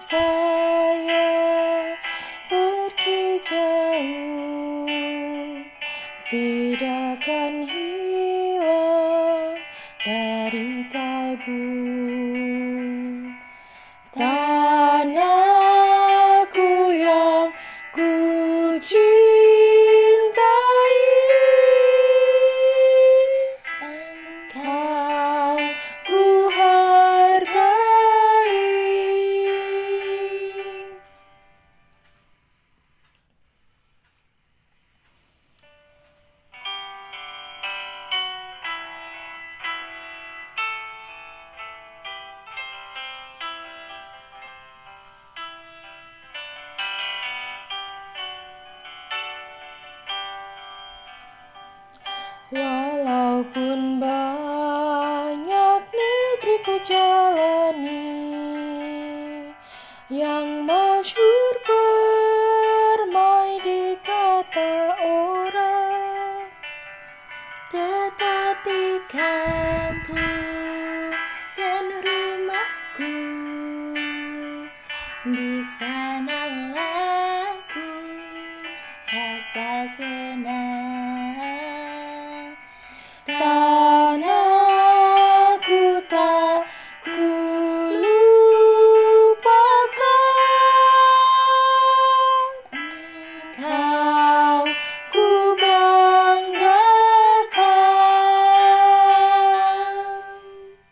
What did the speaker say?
saya pergi jauh Tidak akan hilang dari kalbu Tanahku yang ku cintai Walaupun banyak negeri ku jalani Yang masyur bermain di kata orang. Tetapi kampung